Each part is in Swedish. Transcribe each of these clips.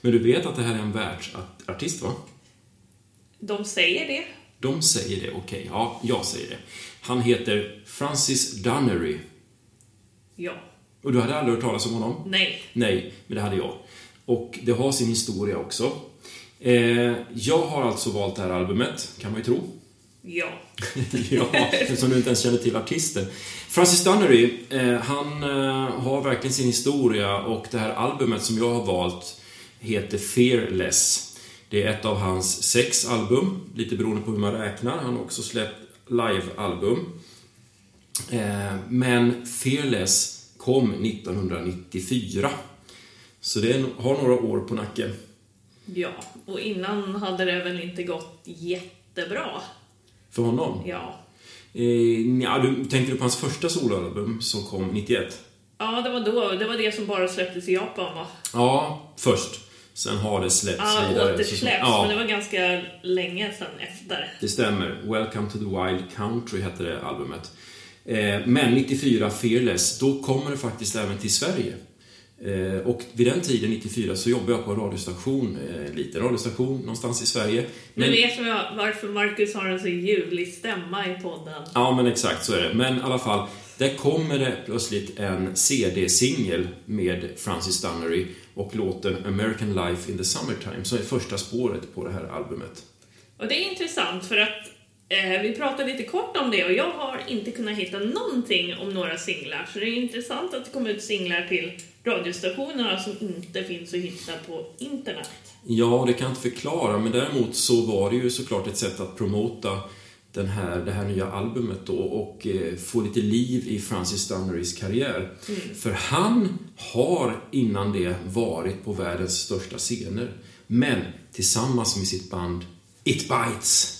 Men du vet att det här är en världsartist, va? De säger det. De säger det, okej. Ja, jag säger det. Han heter Francis Dunnery. Ja. Och du hade aldrig hört talas om honom? Nej. Nej, men det hade jag. Och det har sin historia också. Eh, jag har alltså valt det här albumet, kan man ju tro. Ja. ja, eftersom du inte ens känner till artisten. Francis Dunnery, eh, han eh, har verkligen sin historia och det här albumet som jag har valt heter Fearless. Det är ett av hans sex album, lite beroende på hur man räknar. Han har också släppt live-album. Eh, men Fearless kom 1994. Så det har några år på nacken. Ja, och innan hade det väl inte gått jättebra. För honom? Ja. Eh, ja, du, tänker du på hans första soloalbum som kom 91? Ja, det var då. Det var det som bara släpptes i Japan va? Ja, först. Sen har det släppts Ja, vidare. återsläppts, ja, men det var ganska länge sedan efter. det stämmer. Welcome to the Wild Country hette det albumet. Eh, men 94, Fearless, då kommer det faktiskt även till Sverige. Eh, och vid den tiden, 94, så jobbade jag på en radiostation, eh, en liten radiostation någonstans i Sverige. Nu vet jag varför Marcus har en så ljuvlig stämma i podden. Ja, men exakt så är det. Men i alla fall, där kommer det plötsligt en CD-singel med Francis Dunnery och låten American Life in the Summertime som är första spåret på det här albumet. Och det är intressant för att eh, vi pratade lite kort om det och jag har inte kunnat hitta någonting om några singlar. Så det är intressant att det kommer ut singlar till radiostationerna som inte finns att hitta på internet. Ja, det kan jag inte förklara, men däremot så var det ju såklart ett sätt att promota den här, det här nya albumet då och eh, få lite liv i Francis Dunnerys karriär. För han har innan det varit på världens största scener. Men tillsammans med sitt band It Bites.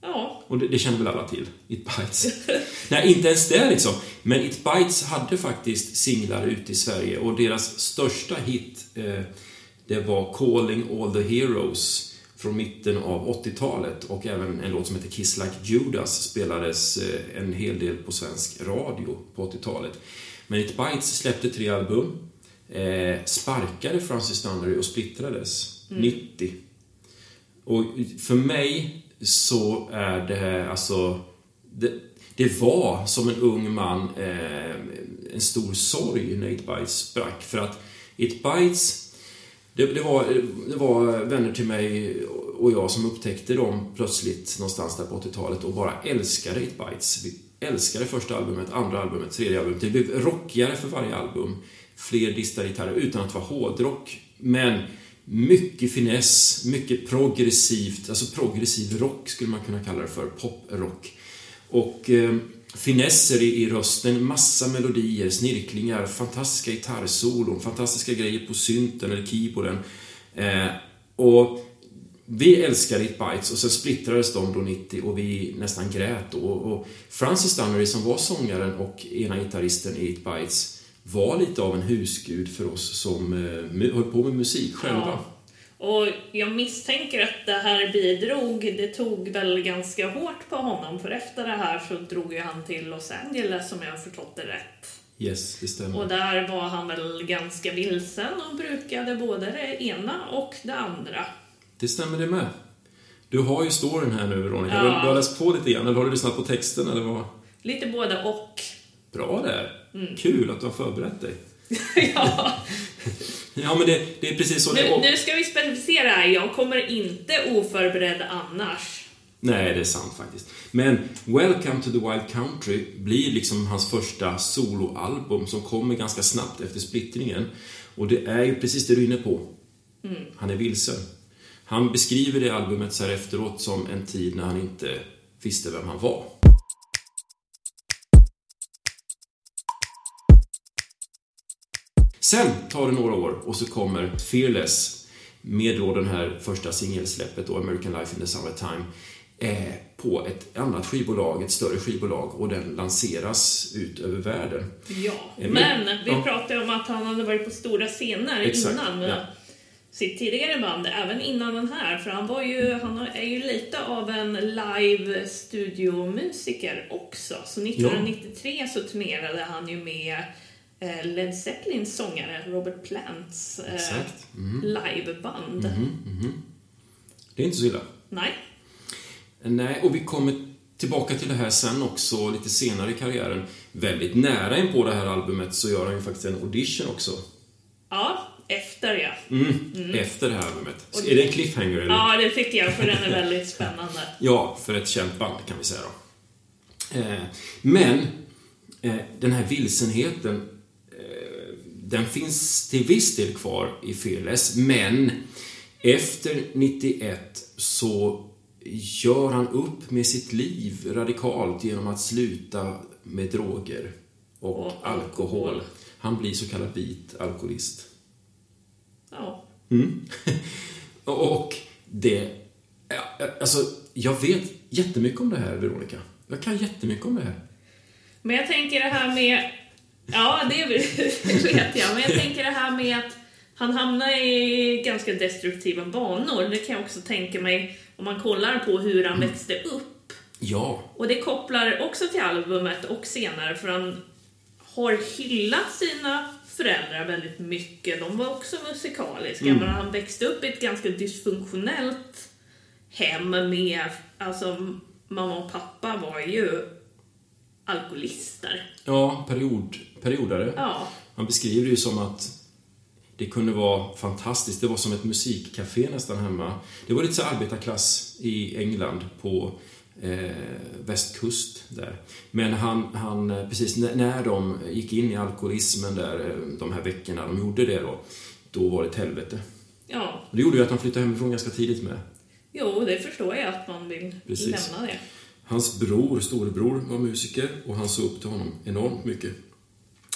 Ja, Och det, det känner väl alla till? It Bites. Nej, inte ens det liksom. Men It Bites hade faktiskt singlar ute i Sverige och deras största hit eh, det var Calling All The Heroes från mitten av 80-talet och även en låt som heter Kiss Like Judas spelades eh, en hel del på svensk radio på 80-talet. Men It Bites släppte tre album, eh, sparkade Francis Dunnery och splittrades 90. Och för mig så är det alltså... Det, det var som en ung man eh, en stor sorg när It Bites sprack. För att It Bites, det, det, var, det var vänner till mig och jag som upptäckte dem plötsligt någonstans där på 80-talet och bara älskade It Bites. Vi älskade första albumet, andra albumet, tredje albumet. Det blev rockigare för varje album. Fler distade gitarrer utan att vara hårdrock. Men mycket finess, mycket progressivt, alltså progressiv rock skulle man kunna kalla det för, poprock. Och eh, finesser i, i rösten, massa melodier, snirklingar, fantastiska gitarrsolon, fantastiska grejer på synten eller keyboarden. Eh, och vi älskar It Bites och sen splittrades de då 90 och vi nästan grät då. Och Francis Dunnery som var sångaren och ena gitarristen i It Bites var lite av en husgud för oss som eh, höll på med musik själva. Ja. Och jag misstänker att det här bidrog, det tog väl ganska hårt på honom för efter det här så drog ju han till Los Angeles om jag har förstått det rätt. Yes, det stämmer. Och där var han väl ganska vilsen och brukade både det ena och det andra. Det stämmer det med. Du har ju storyn här nu Veronica. Ja. Du, har läst på lite grann, eller har du lyssnat på texten eller vad? Lite både och. Bra där. Kul att du har förberett dig. ja. Ja, men det, det är precis så det nu, är. nu ska vi specificera här, jag kommer inte oförberedd annars. Nej, det är sant faktiskt. Men Welcome to the Wild Country blir liksom hans första soloalbum som kommer ganska snabbt efter splittringen. Och det är ju precis det du är inne på. Han är vilsen. Han beskriver det albumet så här efteråt som en tid när han inte visste vem han var. Sen tar det några år och så kommer Fearless med då den här första singelsläppet då, American Life in the Summertime eh, på ett annat skivbolag, ett större skivbolag och den lanseras ut över världen. Ja, Eh, men, men- vi ja. pratade om att han hade varit på stora scener Exakt, innan. ja. sitt tidigare band, även innan den här. För han, var ju, han är ju lite av en live studiomusiker också. Så 1993 så turnerade han ju med Led Zeppelins sångare Robert Plants eh. Mm. liveband. Mhm, mhm. Det är inte så illa. Nej. Nej, och vi kommer tillbaka till det här sen också, lite senare i karriären. Väldigt nära in på det här albumet så gör han ju faktiskt en audition också. Ja, efter ja. Mm. Efter det här albumet. Så är det en cliffhanger eller? Ja, det tycker jag, för den är väldigt spännande. Ja, för ett känt band kan vi säga då. Eh, men eh, den här vilsenheten, eh, den finns till viss del kvar i Fearless, men efter 91 så gör han upp med sitt liv radikalt genom att sluta med droger och, Och alkohol. alkohol. Han blir så kallad vit alkoholist. Ja. Mm. och det... ja, Alltså, jag vet jättemycket om det här, Veronica. Jag kan jättemycket om det här. Men jag tänker det här med... Ja, det vet jag. Men jag tänker det här med att han hamnar i ganska destruktiva banor. Det kan jag också tänka mig om man kollar på hur han växte upp. Ja, Och det kopplar också till albumet och senare för han har hyllat sina föräldrar väldigt mycket. De var också musikaliska men han växte upp i ett ganska dysfunktionellt hem med, alltså mamma och pappa var ju alkoholister. ja period, periodare. Ja, Han beskriver det ju som att det kunde vara fantastiskt. Det var som ett musikcafé nästan hemma. Det var lite så arbetarklass i England på eh, västkust där. Men han, han eh, precis när, när de gick in i alkoholismen där, eh, de här veckorna de gjorde det då, då var det ett helvete. ja. Och det gjorde ju att han flyttade hemifrån ganska tidigt med. Jo, det förstår jag att man vill Precis. lämna det. Hans bror, storebror, var musiker och han såg upp till honom enormt mycket.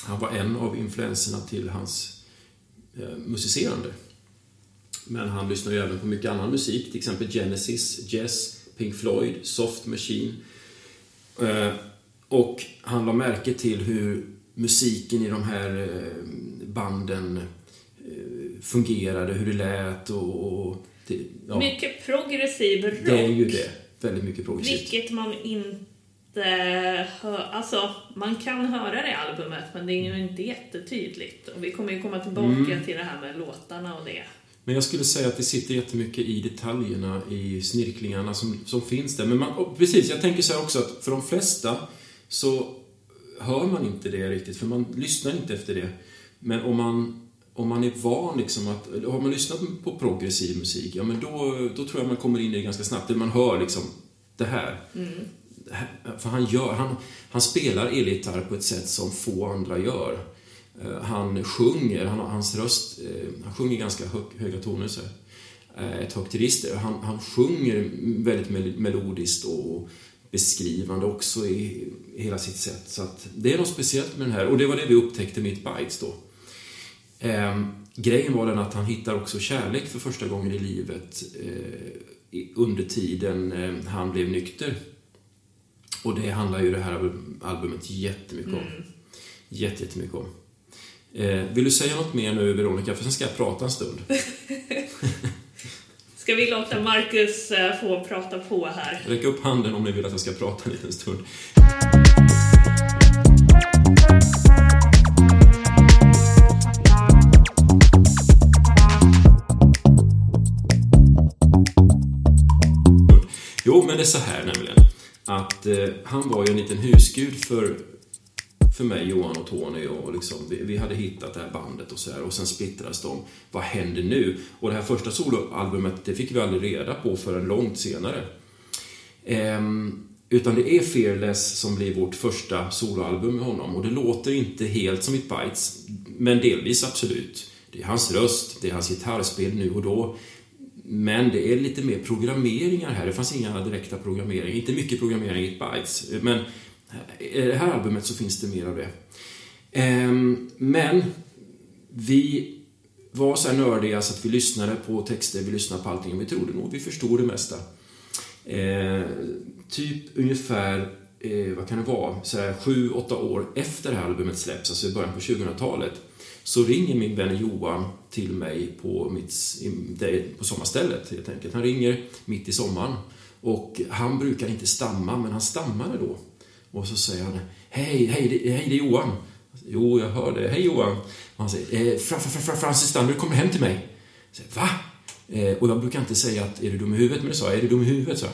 Han var en av influenserna till hans eh, musicerande. Men han lyssnade ju även på mycket annan musik, till exempel Genesis, Jazz, Pink Floyd, Soft Machine. Eh, och han la märke till hur musiken i de här eh, banden eh, fungerade, hur det lät och... och det, ja, Mycket progressiv rock. det är ju det. Väldigt mycket progressivt. Vilket man inte hör, alltså man kan höra det i albumet men det är ju inte jättetydligt. Och vi kommer ju komma tillbaka Mm. till det här med låtarna och det. Men jag skulle säga att det sitter jättemycket i detaljerna, i snirklingarna som, som finns där. Men man, precis, jag tänker så här också att för de flesta så hör man inte det riktigt, för man lyssnar inte efter det. Men om man, om man är van liksom att, har man lyssnat på progressiv musik, ja men då, då tror jag man kommer in i det ganska snabbt. Man hör liksom det här. Det här- För han, gör, han, han spelar elgitarr på ett sätt som få andra gör. Eh, han sjunger, han, hans röst, eh, han sjunger ganska hög, höga toner så eh, Ett högt register. Han, han sjunger väldigt melodiskt och beskrivande också i, i hela sitt sätt. Så att det är något speciellt med den här och det var det vi upptäckte med It Bites då. Eh, grejen var den att han hittar också kärlek för första gången i livet eh, under tiden eh, han blev nykter. Och det handlar ju det här album- albumet jättemycket om. Jätte, jättemycket om. Eh, vill du säga något mer nu, Veronica? För sen ska jag prata en stund. Ska vi låta Marcus eh, få prata på här? Räck upp handen om ni vill att jag ska prata en liten stund. Så här nämligen. Att eh, han var ju en liten husgud för, för mig, Johan och Tony. Och liksom, vi, vi hade hittat det här bandet och så här. Och sen splittrades de. Vad händer nu? Och det här första soloalbumet, det fick vi aldrig reda på förrän långt senare. Ehm, utan det är Fearless som blir vårt första soloalbum med honom. Och det låter inte helt som It Bites, men delvis absolut. Det är hans röst, det är hans gitarrspel nu och då. Men det är lite mer programmeringar här. Det fanns inga direkta programmeringar, inte mycket programmering i Bytes. Men eh, i det här albumet så finns det mer av det. Ehm, men vi var så här nördiga så att vi lyssnade på texter, vi lyssnade på allting och vi trodde nog vi förstod det mesta. Ehm, typ ungefär eh, vad kan det vara, så här, sju, åtta år efter det här albumet släpps, alltså i början på 2000-talet, så ringer min vän Johan till mig på, mitt, på sommarstället helt enkelt. Han ringer mitt i sommaren och han brukar inte stamma, men han stammade då. Och så säger han Hej, hej, det, hej, det är Johan. Jo, jag hör det. Hej Johan. Och han säger eh, Francis Standard kommer hem till mig. Jag säger, Va? Eh, och jag brukar inte säga att är du dum i huvudet, men det sa jag. Är du dum i huvudet? Så.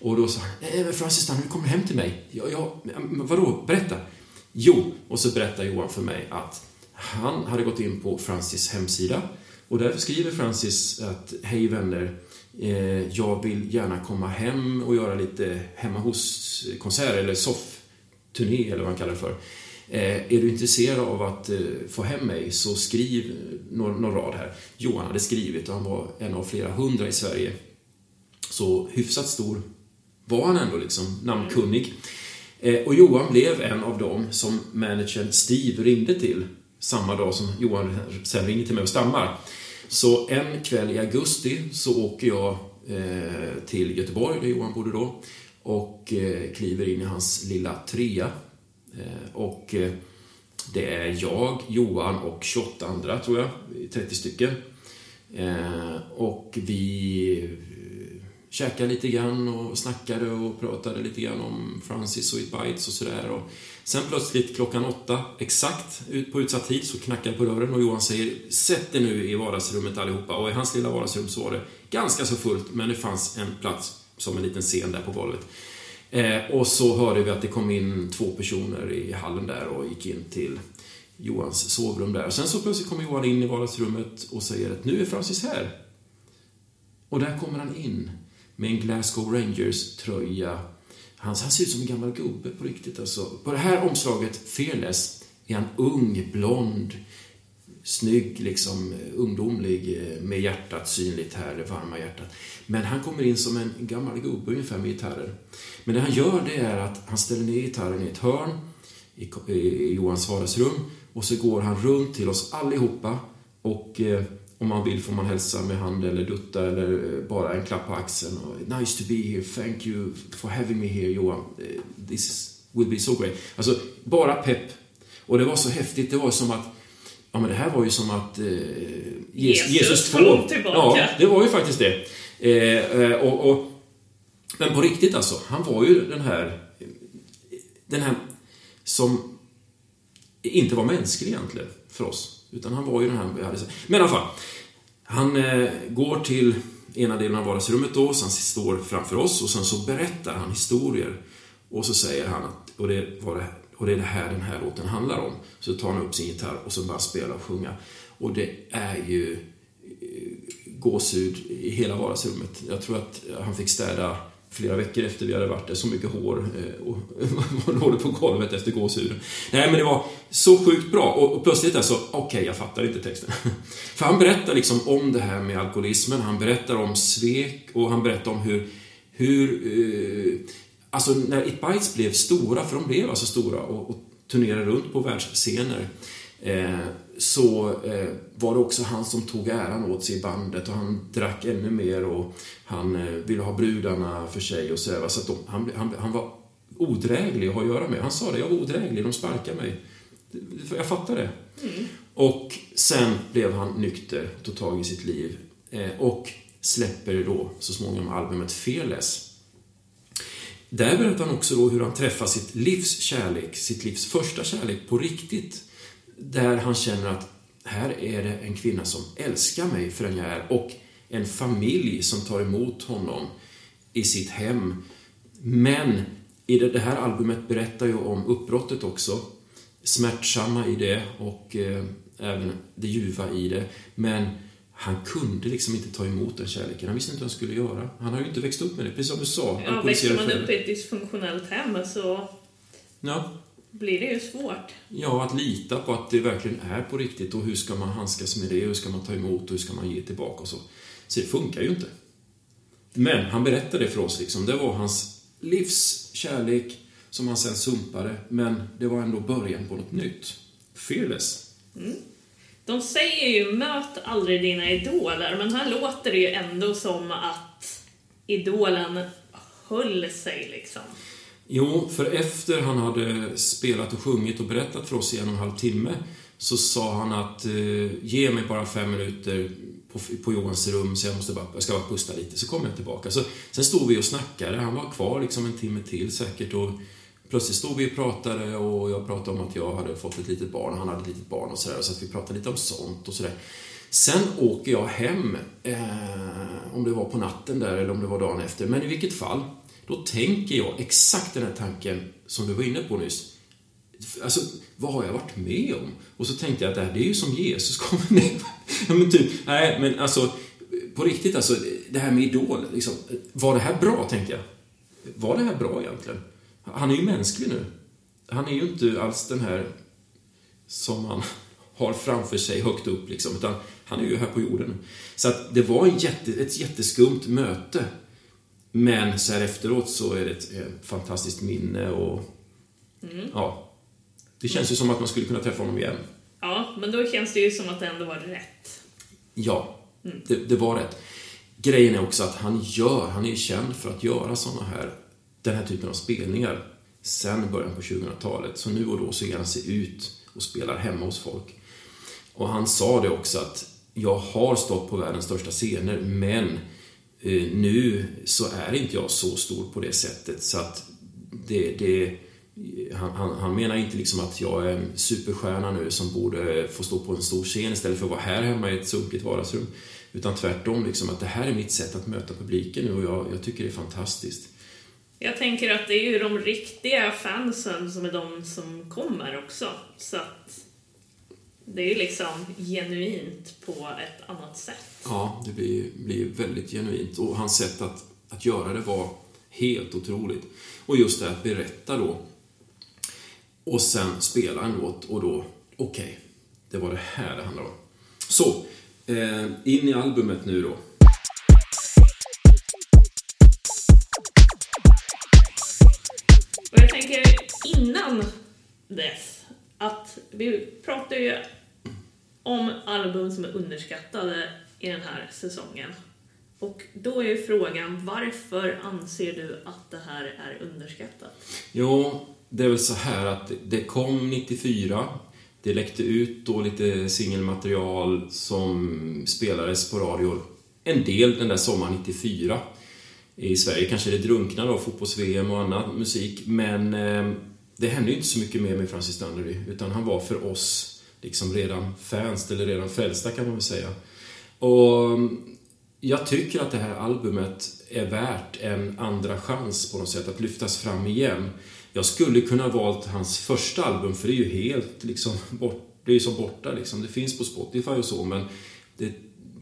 Och då sa han, eh, Francis Standard kommer hem till mig. Ja, ja, vadå? Berätta. Jo, och så berättar Johan för mig att han hade gått in på Francis hemsida och där skriver Francis att Hej vänner, eh, jag vill gärna komma hem och göra lite hemma hos-konsert eller soffturné eller vad han kallar det för. Eh, är du intresserad av att eh, få hem mig så skriv någon, någon rad här. Johan hade skrivit och han var en av flera hundra i Sverige. Så hyfsat stor var han ändå liksom, namnkunnig. Eh, och Johan blev en av dem som managern Steve ringde till samma dag som Johan sen ringer till mig och stammar. Så en kväll i augusti så åker jag eh, till Göteborg, där Johan bodde då, och eh, kliver in i hans lilla trea. Eh, och eh, det är jag, Johan och 28 andra, tror jag, 30 stycken. Eh, och vi eh, käkade lite grann och snackade och pratade lite grann om Francis och It Bites och sådär. Sen plötsligt klockan åtta, exakt på utsatt tid, så knackar på dörren och Johan säger Sätt er nu i vardagsrummet allihopa. Och i hans lilla vardagsrum så var det ganska så fullt, men det fanns en plats som en liten scen där på golvet. Eh, och så hörde vi att det kom in två personer i hallen där och gick in till Johans sovrum där. Och sen så plötsligt kommer Johan in i vardagsrummet och säger att nu är Francis här. Och där kommer han in med en Glasgow Rangers-tröja han, han ser ut som en gammal gubbe på riktigt. Alltså. På det här omslaget, Fearless, är han ung, blond, snygg, liksom ungdomlig, eh, med hjärtat synligt här, det varma hjärtat. Men han kommer in som en gammal gubbe ungefär med gitarrer. Men det han gör det är att han ställer ner gitarren i ett hörn i, i Johans vardagsrum och så går han runt till oss allihopa och eh, om man vill får man hälsa med hand eller dutta eller bara en klapp på axeln. nice to be here, thank you for having me here Johan. Eh, this will be so great. Alltså, bara pepp. Och det var så häftigt, det var som att Ja, men det här var ju som att eh, Jesus, Jesus kom tillbaka. Ja, det var ju faktiskt det. Eh, eh, och, och, men på riktigt alltså, han var ju den här den här som inte var mänsklig egentligen för oss. Utan han var ju den här Men i alla fall. Han eh, går till ena delen av vardagsrummet då, så han står framför oss och sen så berättar han historier. Och så säger han att, och det, var det, och det är det här den här låten handlar om. Så tar han upp sin gitarr och så bara spelar och sjunga. Och det är ju eh, gåshud i hela vardagsrummet. Jag tror att han fick städa flera veckor efter vi hade varit där, så mycket hår eh, och, och låg på golvet efter gåshuden. Nej, men det var så sjukt bra och, och plötsligt så, okej, okay, jag fattar inte texten. För han berättar liksom om det här med alkoholismen, han berättar om svek och han berättar om hur, hur eh, alltså när It Bites blev stora, för de blev alltså stora och, och turnerade runt på världsscener, eh, så eh, var det också han som tog äran åt sig i bandet och han drack ännu mer och han eh, ville ha brudarna för sig och så. så att de, han, han, han var odräglig att ha att göra med. Han sa det, jag var odräglig, de sparkade mig. Jag fattar det. Mm. Och sen blev han nykter, tog tag i sitt liv eh, och släpper då så småningom albumet Fearless. Där berättar han också då hur han träffar sitt livs kärlek, sitt livs första kärlek på riktigt där han känner att här är det en kvinna som älskar mig för den jag är och en familj som tar emot honom i sitt hem. Men i det, här albumet berättar ju om uppbrottet också. Smärtsamma i det och eh, även det ljuva i det. Men han kunde liksom inte ta emot den kärleken. Han visste inte vad han skulle göra. Han har ju inte växt upp med det, precis som du sa. Ja, växer man upp i ett dysfunktionellt hem så ja blir det ju svårt. Ja, att lita på att det verkligen är på riktigt och hur ska man handskas med det, hur ska man ta emot och hur ska man ge tillbaka och så. Så det funkar ju inte. Men han berättade för oss liksom, det var hans livs kärlek som han sen sumpade, men det var ändå början på något nytt. Fearless. Mm. De säger ju möt aldrig dina idoler, men här låter det ju ändå som att idolen höll sig liksom. Jo, för efter han hade spelat och sjungit och berättat för oss i en och en halv timme så sa han att eh, ge mig bara fem minuter på, på Johans rum så jag, måste bara, jag ska bara pusta lite, så kommer jag tillbaka. Så, sen stod vi och snackade, han var kvar liksom en timme till säkert och plötsligt stod vi och pratade och jag pratade om att jag hade fått ett litet barn, han hade ett litet barn och sådär, så att vi pratade lite om sånt och sådär. Sen åker jag hem, eh, om det var på natten där eller om det var dagen efter, men i vilket fall, då tänker jag exakt den här tanken som du var inne på nyss. Alltså, vad har jag varit med om? Och så tänkte jag att det, här, det är ju som Jesus kommer ner. ja, men typ, nej, men alltså, på riktigt alltså, det här med Idol, liksom, var det här bra, tänkte jag. Var det här bra egentligen? Han är ju mänsklig nu. Han är ju inte alls den här som man har framför sig högt upp, liksom, utan han är ju här på jorden. Så att det var en jätte, ett jätteskumt möte. Men så här efteråt så är det ett, ett fantastiskt minne och mm. ja, det känns ju som att man skulle kunna träffa honom igen. Ja, men då känns det ju som att det ändå var rätt. Ja, mm. det, det, var rätt. Grejen är också att han gör, han är känd för att göra såna här, den här typen av spelningar sen början på 2000-talet. Så nu och då så ger han sig ut och spelar hemma hos folk. Och han sa det också att jag har stått på världens största scener, men eh, Eh, nu så är inte jag så stor på det sättet så att det, det han, han, han, menar inte liksom att jag är en superstjärna nu som borde få stå på en stor scen istället för att vara här hemma i ett sunkigt vardagsrum. Utan tvärtom, liksom, att det här är mitt sätt att möta publiken nu och jag, jag tycker det är fantastiskt. Jag tänker att det är ju de riktiga fansen som är de som kommer också. Så att det är ju liksom genuint på ett annat sätt. Ja, det blir, blir väldigt genuint. Och hans sätt att, att göra det var helt otroligt. Och just det att berätta då och sen spela en låt och då, okej, okay, det var det här det handlade om. Så, eh, in i albumet nu då. Och jag tänker innan dess att vi pratar ju om album som är underskattade i den här säsongen. Och då är ju frågan, varför anser du att det här är underskattat? Jo, det är väl så här att det kom 94. Det läckte ut då lite singelmaterial som spelades på radio en del den där sommaren 94. I Sverige kanske det drunknade av fotbolls-VM och annan musik, men eh, det hände ju inte så mycket mer med Francis Dunleary, utan han var för oss liksom redan fans, eller redan frälsta kan man väl säga. Och mm, jag tycker att det här albumet är värt en andra chans på något sätt, att lyftas fram igen. Jag skulle kunna valt hans första album, för det är ju helt liksom bort, det är ju så borta liksom. Det finns på Spotify och så, men det,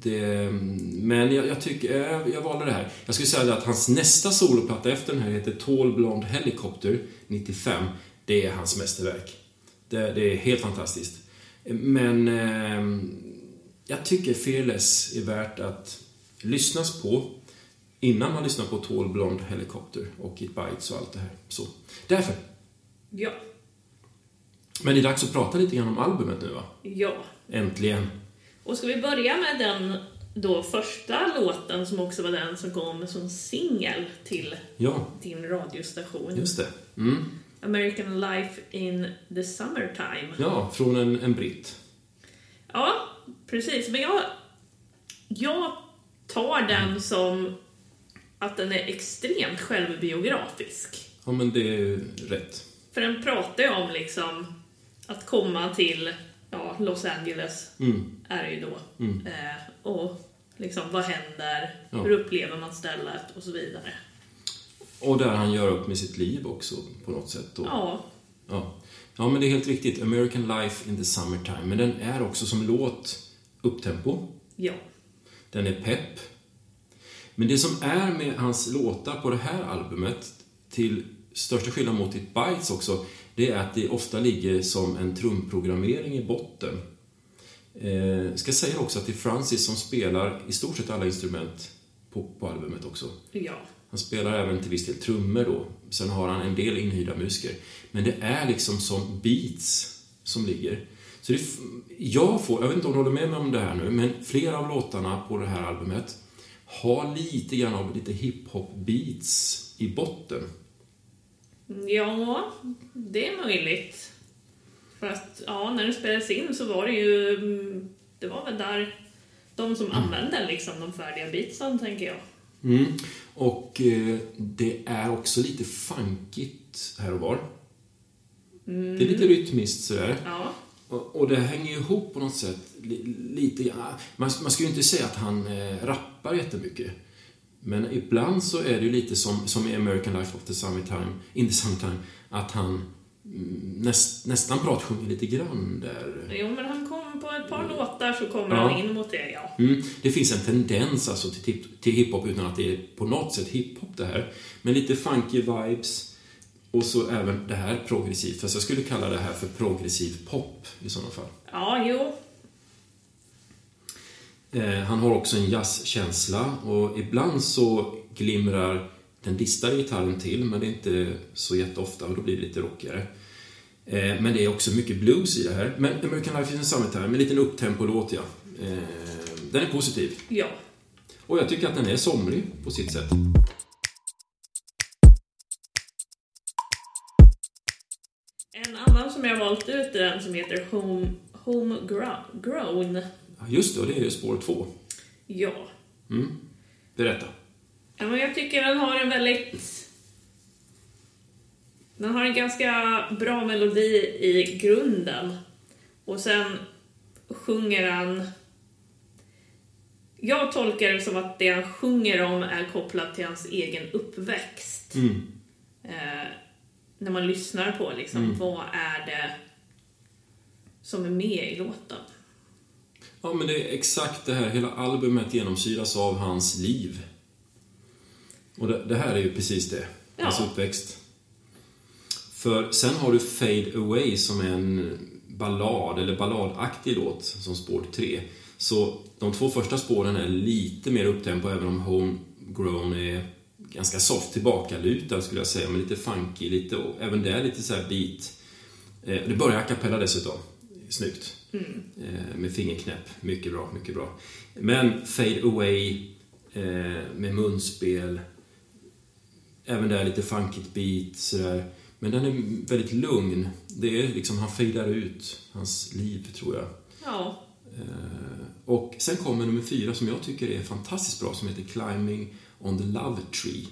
det, mm, men jag, jag tycker, jag, jag valde det här. Jag skulle säga att hans nästa soloplatta efter den här heter Tall blond Helicopter 95. Det är hans mästerverk. Det, det är helt fantastiskt. Men eh, jag tycker Fearless är värt att lyssnas på innan man lyssnar på Tall Blonde Helicopter och It Bites och allt det här. Så, därför. Ja. Men det är dags att prata lite grann om albumet nu va? Ja. Äntligen. Och ska vi börja med den då första låten som också var den som kom som singel till ja. din radiostation. Just det. Mm. American Life in the Summertime. Ja, från en, en britt. Ja, precis. Men jag, jag tar den som att den är extremt självbiografisk. Ja, men det är rätt. För den pratar ju om liksom att komma till ja, Los Angeles, mm. är det ju då. Mm. Eh, och liksom, vad händer? Ja. Hur upplever man stället? Och så vidare. Och där han gör upp med sitt liv också på något sätt. Då. Ja. ja. Ja, men det är helt riktigt. American Life in the Summertime. Men den är också som låt upptempo. Ja. Den är pepp. Men det som är med hans låtar på det här albumet, till största skillnad mot It Bites också, det är att det ofta ligger som en trumprogrammering i botten. Eh, ska säga också att det är Francis som spelar i stort sett alla instrument på, på albumet också. Ja. Han spelar även till viss del trummor då. Sen har han en del inhyrda musiker. Men det är liksom som beats som ligger. Så det, jag får, jag vet inte om du håller med mig om det här nu, men flera av låtarna på det här albumet har lite grann av lite hiphop beats i botten. Ja, det är möjligt. För att, ja, när det spelades in så var det ju... mm, Det var väl där de som använde liksom de färdiga beatsen, tänker jag. Mm. Och eh, det är också lite funkigt här och var. Det är lite rytmiskt sådär. Ja, Och, och det hänger ju ihop på något sätt li, lite. Man, man skulle ju inte säga att han eh, rappar jättemycket. Men ibland så är det ju lite som, som i American Life of the Summertime, in the Summertime, att han mm, näst, nästan pratsjunger lite grann där. jo men han kom på ett par låtar så kommer Ja. han in mot det, ja. Mm, det finns en tendens alltså till, till hiphop utan att det är på något sätt hiphop det här. Men lite funky vibes och så även det här progressivt. Fast jag skulle kalla det här för progressiv pop i sådana fall. Ja, jo. Eh, han har också en jazzkänsla och ibland så glimrar den distade gitarren till, men det är inte så jätteofta och då blir det lite rockigare. Eh, men det är också mycket blues i det här. Men American Life is a Summertime, en liten upptempo-låt, ja. Eh, den är positiv. Ja. Och jag tycker att den är somrig på sitt sätt. En annan som jag har valt ut är den som heter Home, Homegrown. Ja, Just det, och det är ju spår två. Ja. Mm. Berätta. ja men jag tycker den har en väldigt... Den har en ganska bra melodi i grunden. Och sen sjunger han... Jag tolkar det som att det han sjunger om är kopplat till hans egen uppväxt. Mm. eh, när man lyssnar på liksom, vad är det som är med i låten? Ja, men det är exakt det här. Hela albumet genomsyras av hans liv. Och det, det här är ju precis det. Hans Ja. uppväxt. För sen har du Fade Away som är en ballad, eller balladaktig låt, som spår tre. Så de två första spåren är lite mer upptempo, även om Homegrown är ganska soft tillbakalutad skulle jag säga, men lite funky, lite, även där lite så här beat. Eh, det börjar a cappella dessutom. Snyggt. Eh, med fingerknäpp. Mycket bra, mycket bra. Men Fade Away eh, med munspel. Även där lite funkigt beat sådär. Men den är väldigt lugn. Det är liksom, han fejdar ut hans liv, tror jag. Ja, Eh, och sen kommer nummer fyra som jag tycker är fantastiskt bra, som heter Climbing on the Love Tree.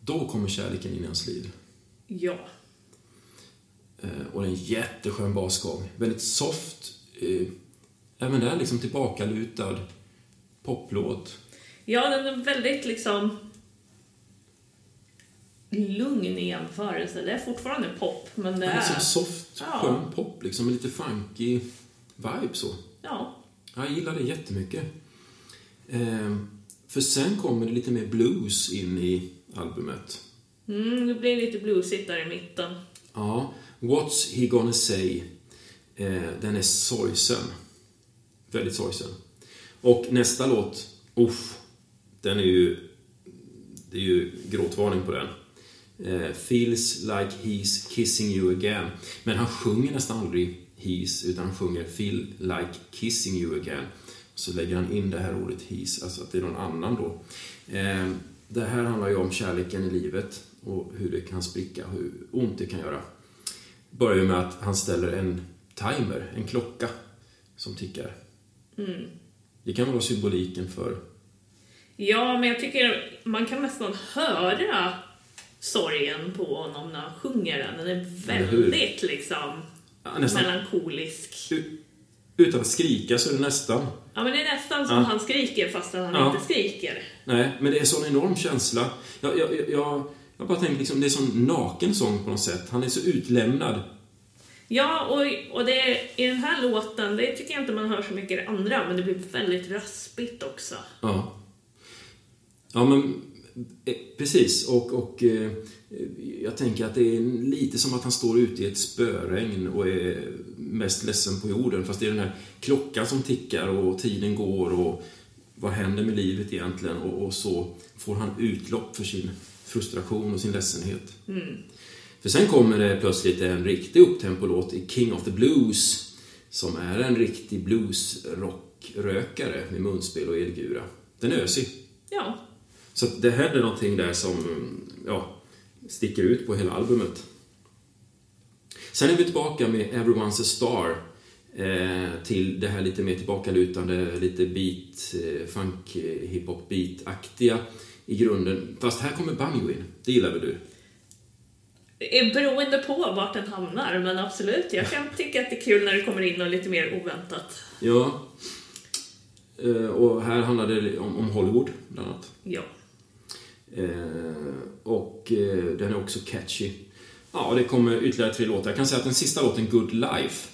Då kommer kärleken in i hans liv. ja, Eh, och det är en jätteskön basgång. Väldigt soft. Eh, även där liksom tillbakalutad poplåt. ja, den är väldigt liksom lugn i jämförelse. Det är fortfarande pop, men det Det är är... som soft, Ja. skön pop liksom, med lite funky vibe så. Ja, Jag gillar det jättemycket. Eh, för sen kommer det lite mer blues in i albumet. mm, det blir lite bluesigt där i mitten. Ja, What's He Gonna Say? Eh, den är sorgsen. Väldigt sorgsen. Och nästa låt, uff, den är ju... Det är ju gråtvarning på den. Eh, Feels like he's kissing you again. Men han sjunger nästan aldrig he's, utan han sjunger feel like kissing you again. Så lägger han in det här ordet he's, alltså att det är någon annan då. Eh, det här handlar ju om kärleken i livet och hur det kan spricka, hur ont det kan göra. Börjar ju med att han ställer en timer, en klocka, som tickar. Det kan vara symboliken för... Ja, men jag tycker man kan nästan höra sorgen på honom när han sjunger den. Den är väldigt liksom Ja, nästan, melankolisk. u- utan att skrika så är det nästan. Ja, men det är nästan som Ja. han skriker fast han Ja. inte skriker. Nej, men det är sån enorm känsla. Jag, jag, jag, jag, bara tänker liksom, det är sån naken sång på något sätt. Han är så utlämnad. Ja, och, och det är, i den här låten, det tycker jag inte man hör så mycket i det andra, men det blir väldigt raspigt också. Ja. Ja, men precis. Och, och eh, jag tänker att det är lite som att han står ute i ett spöregn och är mest ledsen på jorden. Fast det är den här klockan som tickar och tiden går och vad händer med livet egentligen? Och, och så får han utlopp för sin frustration och sin ledsenhet. För sen kommer det plötsligt en riktig upptempolåt i King of the Blues som är en riktig bluesrockrökare med munspel och elgura. Den är ösig. Ja, Så det händer någonting där som, ja, sticker ut på hela albumet. Sen är vi tillbaka med Everyone's a Star eh, till det här lite mer tillbakalutande, lite beat, eh, funk, eh, hiphop beat-aktiga i grunden. Fast här kommer banjo in. Det gillar väl du? Beroende på vart den hamnar, men absolut. Jag kan tycka att det är kul när det kommer in något lite mer oväntat. Ja. Och här handlar det om, om Hollywood, bland annat. Ja. Eh, och eh, den är också catchy. Ja, det kommer ytterligare tre låtar. Jag kan säga att den sista låten, Good Life,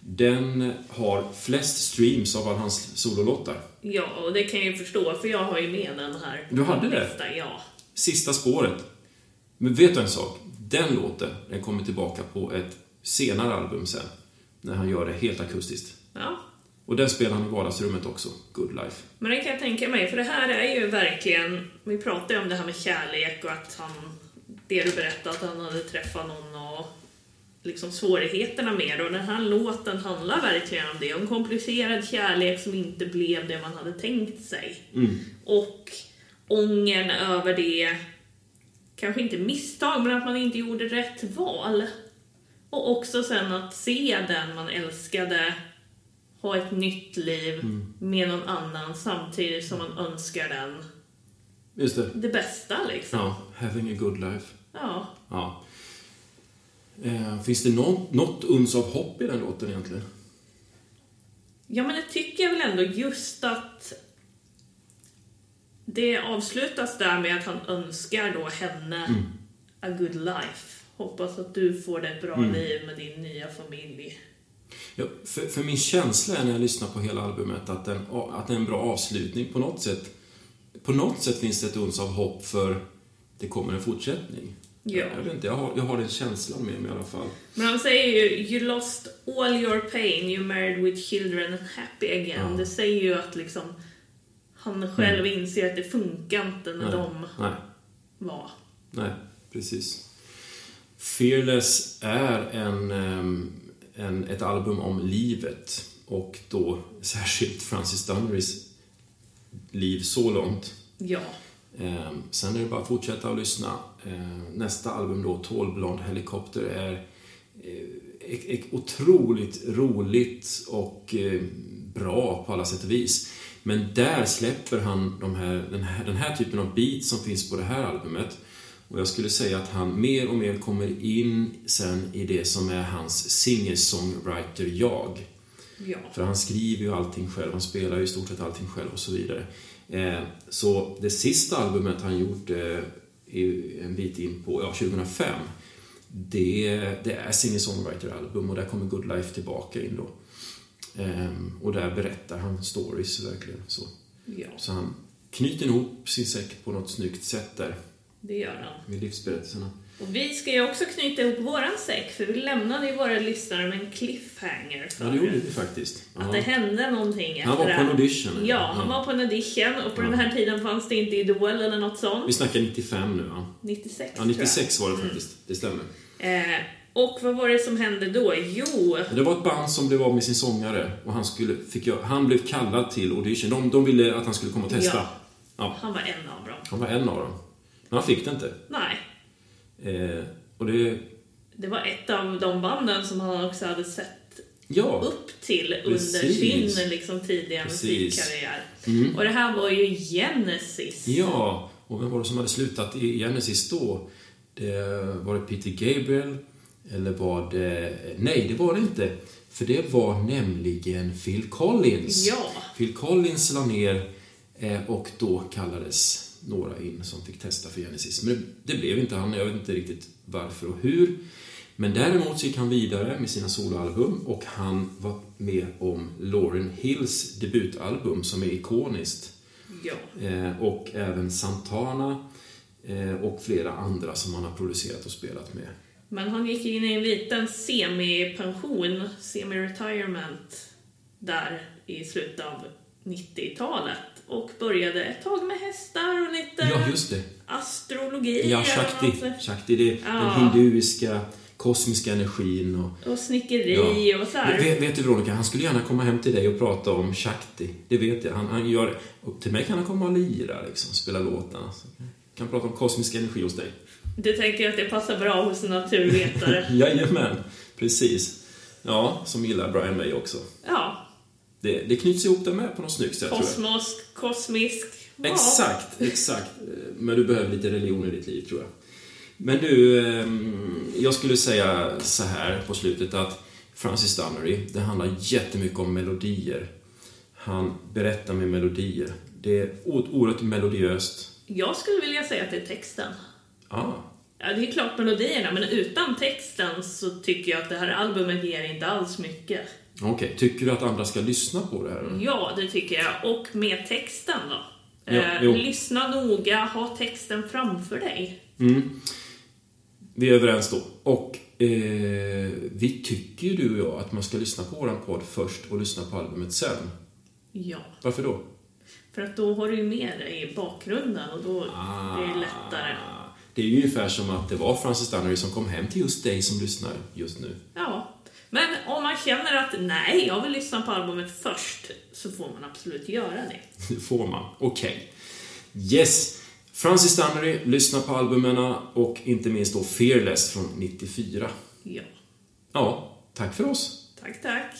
den har flest streams av alla hans sololåtar. Ja, och det kan jag ju förstå, för jag har ju med den här. Du hade det? Ja. Sista spåret. Men vet du en sak? Den låten, den kommer tillbaka på ett senare album sen. När han gör det helt akustiskt. ja. Och den spelar han i vardagsrummet också, Good Life. Men det kan jag tänka mig, för det här är ju verkligen... Vi pratade ju om det här med kärlek och att han... Det du berättade, att han hade träffat någon och liksom svårigheterna med det. Och den här låten handlar verkligen om det. Om komplicerad kärlek som inte blev det man hade tänkt sig. Mm. Och ångern över det, kanske inte misstag, men att man inte gjorde rätt val. Och också sen att se den man älskade ha ett nytt liv med någon annan samtidigt som man önskar den Just det. det bästa liksom. Ja, Having a good life. Ja. Ja. Eh, finns det någon, något uns av hopp i den låten egentligen? Ja, men det tycker jag väl ändå just att det avslutas där med att han önskar då henne a good life. Hoppas att du får det ett bra liv med din nya familj. Ja, för, för min känsla är när jag lyssnar på hela albumet att, den, att det är en bra avslutning på något sätt. På något sätt finns det ett uns av hopp för det kommer en fortsättning. Ja. Jag, vet inte, jag har, jag har den känslan med mig i alla fall. Men han säger ju You lost all your pain, you married with children and happy again. Ja. Det säger ju att liksom han själv inser att det funkar inte när Nej, de nej, var. nej, precis. Fearless är en, ehm, en, ett album om livet och då särskilt Francis Dunnerys liv så långt. Ja. Eh, sen är det bara att fortsätta att lyssna. Eh, nästa album då, Tall Blonde Helicopter, är eh, otroligt roligt och eh, bra på alla sätt och vis. Men där släpper han de här, den, här, den här typen av beats som finns på det här albumet. Och jag skulle säga att han mer och mer kommer in sen i det som är hans singer-songwriter-jag. Ja. För han skriver ju allting själv, han spelar ju i stort sett allting själv och så vidare. Eh, så det sista albumet han gjort eh, en bit in på, ja, 2005. Det, det är singer-songwriter-album och där kommer Good Life tillbaka in då. Eh, och där berättar han stories verkligen. Så, ja, så han knyter ihop sin säck på något snyggt sätt där det gör han. med livsberättelserna. Och vi ska ju också knyta ihop våran säck, för vi lämnade ju våra lyssnare med en cliffhanger Ja, det gjorde vi faktiskt. att Ja. det hände någonting Han var efter på en audition. Ja, han var på en audition och på Ja. den här tiden fanns det inte Idol eller något sånt. Vi snackar 95 nu, ja. 96 Ja, 96 var det faktiskt. Det stämmer. Eh, och vad var det som hände då? Jo, Det var ett band som blev av med sin sångare och han, skulle, fick, han blev kallad till audition. De, de ville att han skulle komma och testa. Ja. Ja, han var en av dem. han var en av dem. Men han fick det inte. Nej, Eh, och det... det var ett av de banden som han också hade sett Ja. upp till under Precis. sin liksom, tidiga Precis. musikkarriär. Mm. Och det här var ju Genesis. Ja, och vem var det som hade slutat i Genesis då? Det, var det Peter Gabriel? Eller var det... Nej, det var det inte. För det var nämligen Phil Collins. Ja. Phil Collins la ner eh, och då kallades några in som fick testa för Genesis. Men det, blev inte han, jag vet inte riktigt varför och hur. Men däremot så gick han vidare med sina soloalbum och han var med om Lauryn Hills debutalbum som är ikoniskt. Ja. Eh, och även Santana eh, och flera andra som han har producerat och spelat med. Men han gick in i en liten semi-pension, semi-retirement, där i slutet av 90-talet och började ett tag med hästar och lite Ja, just det. astrologi. Ja, Shakti. Shakti, det är Ja. den hinduiska kosmiska energin och Och snickeri och så här. Vet, vet du Veronica, han skulle gärna komma hem till dig och prata om Shakti. Det vet jag. Han, han gör, och till mig kan han komma och lira, liksom, spela låtarna. Så kan prata om kosmisk energi hos dig. Du tänker att det passar bra hos en naturvetare? Jajamän, precis. Ja, som gillar Brian May också. Ja. Det, det knyts ihop det med på något snyggt sätt. Kosmos, kosmisk. Ja. Exakt, exakt. Men du behöver lite religion i ditt liv, tror jag. Men du, ehm, jag skulle säga så här på slutet att Francis Dunnery, det handlar jättemycket om melodier. Han berättar med melodier. Det är oerhört melodiöst. Jag skulle vilja säga att det är texten. Ah, Ja, det är klart melodierna, men utan texten så tycker jag att det här albumet ger inte alls mycket. Okej, tycker du att andra ska lyssna på det här? Ja, det tycker jag. Och med texten då. Ja, eh, lyssna noga, ha texten framför dig. Mm. Vi är överens då. Och eh, vi tycker ju du och jag att man ska lyssna på våran podd först och lyssna på albumet sen. Ja, Varför då? för att då har du ju med dig bakgrunden och då blir det lättare. Ah, Det är ju ungefär som att det var Francis Dunnery som kom hem till just dig som lyssnar just nu. Ja. Men om man känner att nej, jag vill lyssna på albumet först, så får man absolut göra det. Det får man. Okej. Yes. Francis Dunnery, lyssna på albumen och inte minst då Fearless från 94. Ja. Ja, tack för oss. Tack, tack.